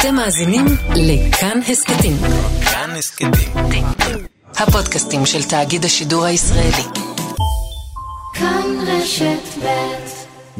אתם מאזינים לכאן הסכתים. כאן הסכתים. הפודקאסטים של תאגיד השידור הישראלי. כאן רשת ב'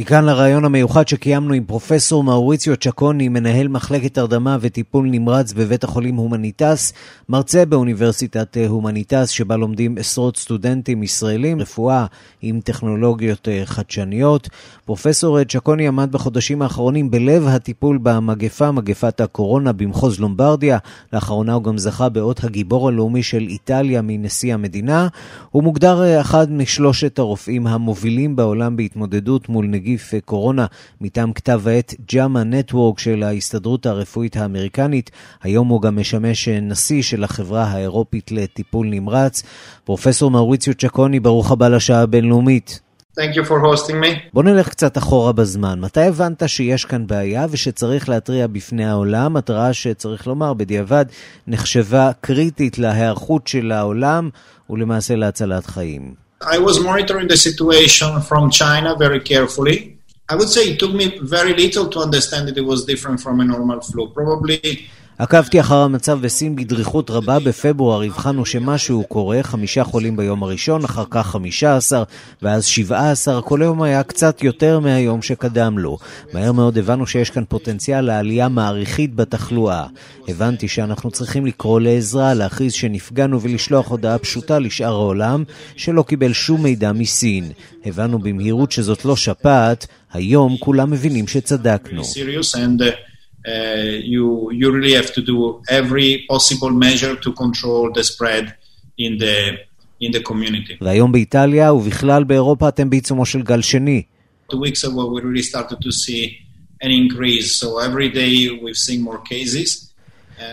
מכאן לרעיון המיוחד שקיימנו עם פרופסור מאוריציו צ'קוני, מנהל מחלקת הרדמה וטיפול נמרץ בבית החולים הומניטס, מרצה באוניברסיטת הומניטס, שבה לומדים עשרות סטודנטים ישראלים, רפואה עם טכנולוגיות אה, חדשניות. פרופסור צ'קוני עמד בחודשים האחרונים בלב הטיפול במגפה, מגפת הקורונה במחוז לומברדיה. לאחרונה הוא גם זכה באות הגיבור הלאומי של איטליה מנשיא המדינה. הוא מוגדר אה, אחד משלושת הרופאים המובילים בעולם בהתמודדות מול נגיף. נגיף קורונה מטעם כתב העת ג'אמה נטוורק של ההסתדרות הרפואית האמריקנית. היום הוא גם משמש נשיא של החברה האירופית לטיפול נמרץ. פרופסור מאוריציו צ'קוני, ברוך הבא לשעה הבינלאומית. Thank you for hosting me. בוא נלך קצת אחורה בזמן. מתי הבנת שיש כאן בעיה ושצריך להתריע בפני העולם? התראה שצריך לומר, בדיעבד נחשבה קריטית להיערכות של העולם ולמעשה להצלת חיים. I was monitoring the situation from China very carefully. I would say it took me very little to understand that it was different from a normal flu. Probably עקבתי אחר המצב בסין בדריכות רבה. בפברואר הבחנו שמשהו קורה, חמישה חולים ביום הראשון, אחר כך חמישה עשר, ואז שבעה עשר. כל יום היה קצת יותר מהיום שקדם לו. מהר מאוד הבנו שיש כאן פוטנציאל לעלייה מעריכית בתחלואה. הבנתי שאנחנו צריכים לקרוא לעזרה, להכריז שנפגענו ולשלוח הודעה פשוטה לשאר העולם, שלא קיבל שום מידע מסין. הבנו במהירות שזאת לא שפעת, היום כולם מבינים שצדקנו. uh, you, you really have to do every possible measure to control the spread in the, in the community. והיום באיטליה ובכלל באירופה אתם בעיצומו של גל שני. Two weeks ago we really started to see an increase, so every day we've seen more cases.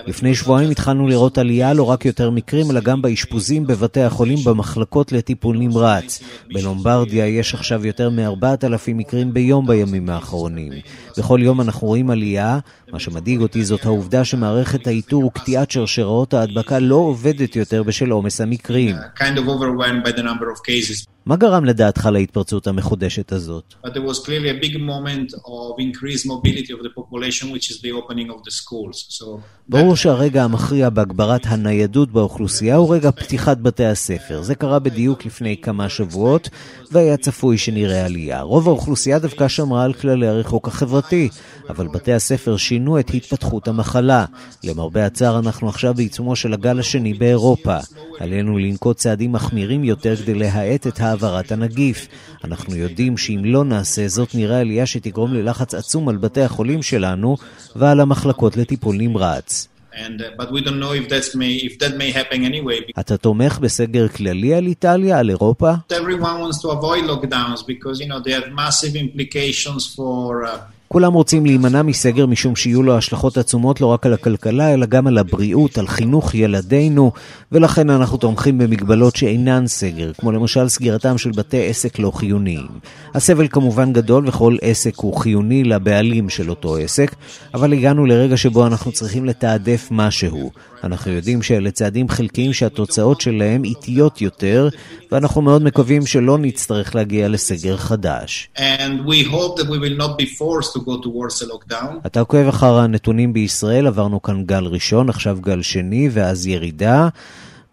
לפני שבועיים התחלנו לראות עלייה לא רק יותר מקרים, אלא גם באשפוזים בבתי החולים במחלקות לטיפול נמרץ. בלומברדיה יש עכשיו יותר מ-4,000 מקרים ביום בימים האחרונים. בכל יום אנחנו רואים עלייה. מה שמדאיג אותי זאת העובדה שמערכת האיתור וקטיעת שרשראות ההדבקה לא עובדת יותר בשל עומס המקרים. Of מה גרם לדעתך להתפרצות המחודשת הזאת? ברור שהרגע המכריע בהגברת הניידות באוכלוסייה הוא רגע פתיחת בתי הספר. זה קרה בדיוק לפני כמה שבועות, והיה צפוי שנראה עלייה. רוב האוכלוסייה דווקא שמרה על כללי הריחוק החברתי, אבל בתי הספר שינו את התפתחות המחלה. למרבה הצער, אנחנו עכשיו בעיצומו של הגל השני באירופה. עלינו לנקוט צעדים מחמירים יותר כדי להאט את העברת הנגיף. אנחנו יודעים שאם לא נעשה זאת, נראה עלייה שתגרום ללחץ עצום על בתי החולים שלנו ועל המחלקות לטיפול נמרץ. אתה תומך בסגר כללי על איטליה, על אירופה? כולם רוצים להימנע מסגר משום שיהיו לו השלכות עצומות לא רק על הכלכלה, אלא גם על הבריאות, על חינוך ילדינו, ולכן אנחנו תומכים במגבלות שאינן סגר, כמו למשל סגירתם של בתי עסק לא חיוניים. הסבל כמובן גדול וכל עסק הוא חיוני לבעלים של אותו עסק, אבל הגענו לרגע שבו אנחנו צריכים לתעדף משהו. אנחנו יודעים שאלה צעדים חלקיים שהתוצאות שלהם איטיות יותר, ואנחנו מאוד מקווים שלא נצטרך להגיע לסגר חדש. אתה עוקב אחר הנתונים בישראל, עברנו כאן גל ראשון, עכשיו גל שני ואז ירידה.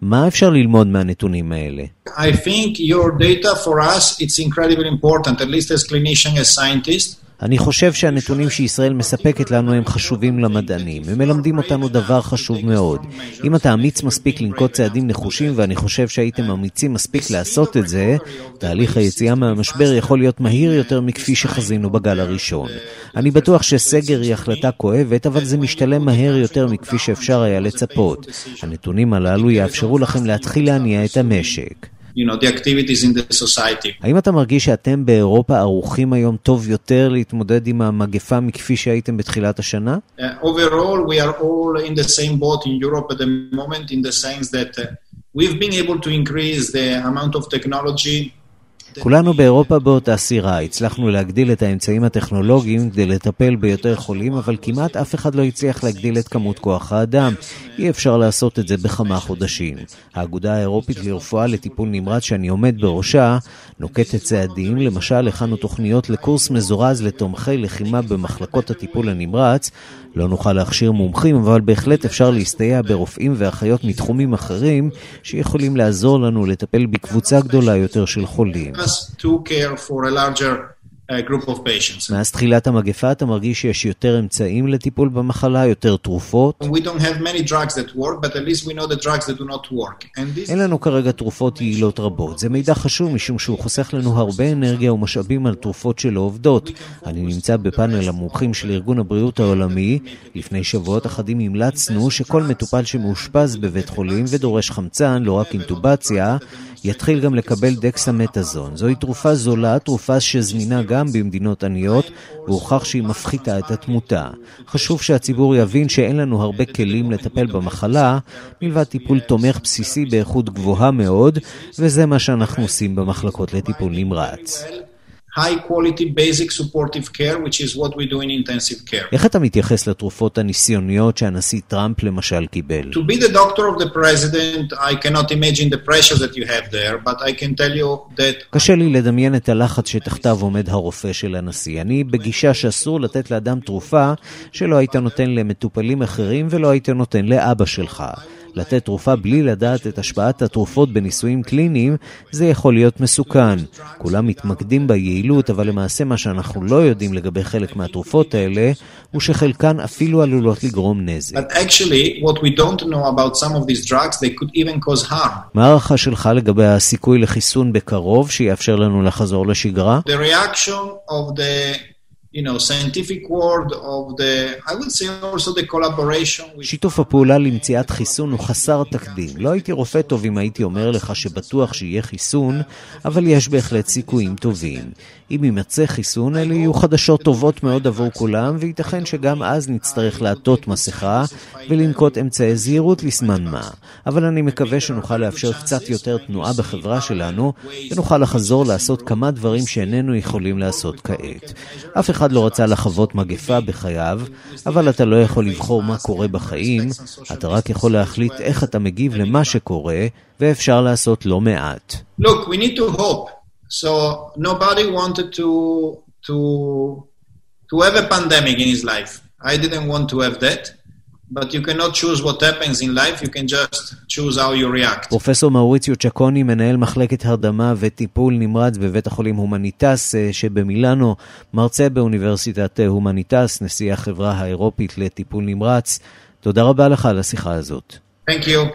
מה אפשר ללמוד מהנתונים האלה? I think your data for us it's incredibly important, at least as clinician, as scientist. אני חושב שהנתונים שישראל מספקת לנו הם חשובים למדענים. הם מלמדים אותנו דבר חשוב מאוד. אם אתה אמיץ מספיק לנקוט צעדים נחושים, ואני חושב שהייתם אמיצים מספיק לעשות את זה, תהליך היציאה מהמשבר יכול להיות מהיר יותר מכפי שחזינו בגל הראשון. אני בטוח שסגר היא החלטה כואבת, אבל זה משתלם מהר יותר מכפי שאפשר היה לצפות. הנתונים הללו יאפשרו לכם להתחיל להניע את המשק. You know, the activities in the society. האם אתה מרגיש שאתם באירופה ערוכים היום טוב יותר להתמודד עם המגפה מכפי שהייתם בתחילת השנה? Uh, overall, we are all in the same boat in Europe at the moment in the sense that uh, we've been able to increase the amount of technology כולנו באירופה באותה סירה. הצלחנו להגדיל את האמצעים הטכנולוגיים כדי לטפל ביותר חולים, אבל כמעט אף אחד לא הצליח להגדיל את כמות כוח האדם. אי אפשר לעשות את זה בכמה חודשים. האגודה האירופית לרפואה לטיפול נמרץ שאני עומד בראשה, נוקטת צעדים, למשל הכנו תוכניות לקורס מזורז לתומכי לחימה במחלקות הטיפול הנמרץ. לא נוכל להכשיר מומחים, אבל בהחלט אפשר להסתייע ברופאים ואחיות מתחומים אחרים שיכולים לעזור לנו לטפל בקבוצה גדולה יותר של חולים. מאז תחילת המגפה אתה מרגיש שיש יותר אמצעים לטיפול במחלה, יותר תרופות? אין לנו כרגע תרופות יעילות רבות. זה מידע חשוב משום שהוא חוסך לנו הרבה אנרגיה ומשאבים על תרופות שלא עובדות. אני נמצא בפאנל המומחים של ארגון הבריאות העולמי. לפני שבועות אחדים המלצנו שכל מטופל שמאושפז בבית חולים ודורש חמצן, לא רק אינטובציה, יתחיל גם לקבל דקסמטאזון. זוהי תרופה זולה, תרופה שזמינה גם במדינות עניות, והוכח שהיא מפחיתה את התמותה. חשוב שהציבור יבין שאין לנו הרבה כלים לטפל במחלה, מלבד טיפול תומך בסיסי באיכות גבוהה מאוד, וזה מה שאנחנו עושים במחלקות לטיפול נמרץ. High quality basic supportive care, which is what we do in intensive care. איך אתה מתייחס לתרופות הניסיוניות שהנשיא טראמפ למשל קיבל? To be the doctor of the president, I cannot imagine the pressure that you have there, but I can tell you that... קשה לי לדמיין את הלחץ שתחתיו עומד הרופא של הנשיא. אני בגישה שאסור לתת לאדם תרופה שלא היית נותן למטופלים אחרים ולא היית נותן לאבא שלך. לתת תרופה בלי לדעת את השפעת התרופות בניסויים קליניים, זה יכול להיות מסוכן. כולם מתמקדים ביעילות, אבל למעשה מה שאנחנו לא יודעים לגבי חלק מהתרופות האלה, הוא שחלקן אפילו עלולות לגרום נזק. מה ההערכה שלך לגבי הסיכוי לחיסון בקרוב, שיאפשר לנו לחזור לשגרה? The reaction of the you know, scientific world of the, I would say also the collaboration. שיתוף הפעולה למציאת חיסון הוא חסר תקדים. לא הייתי רופא טוב אם הייתי אומר לך שבטוח שיהיה חיסון, אבל יש בהחלט סיכויים טובים. אם יימצא חיסון, אלה יהיו חדשות טובות מאוד עבור כולם, וייתכן שגם אז נצטרך לעטות מסכה ולנקוט אמצעי זהירות לזמן מה. אבל אני מקווה שנוכל לאפשר קצת יותר תנועה בחברה שלנו, ונוכל לחזור לעשות כמה דברים שאיננו יכולים לעשות כעת. אף אחד לא רצה לחוות מגפה בחייו, אבל אתה לא יכול לבחור מה קורה בחיים, אתה רק יכול להחליט איך אתה מגיב למה שקורה, ואפשר לעשות לא מעט. Look, we need to hope. So nobody wanted to to to have a pandemic in his life. I didn't want to have that. But you cannot choose what happens in life, you can just choose how you react. פרופסור מאוריציו צ'קוני, מנהל מחלקת הרדמה וטיפול נמרץ בבית החולים הומניטס שבמילאנו, מרצה באוניברסיטת הומניטס, נשיא החברה האירופית לטיפול נמרץ. תודה רבה לך על השיחה הזאת. Thank you.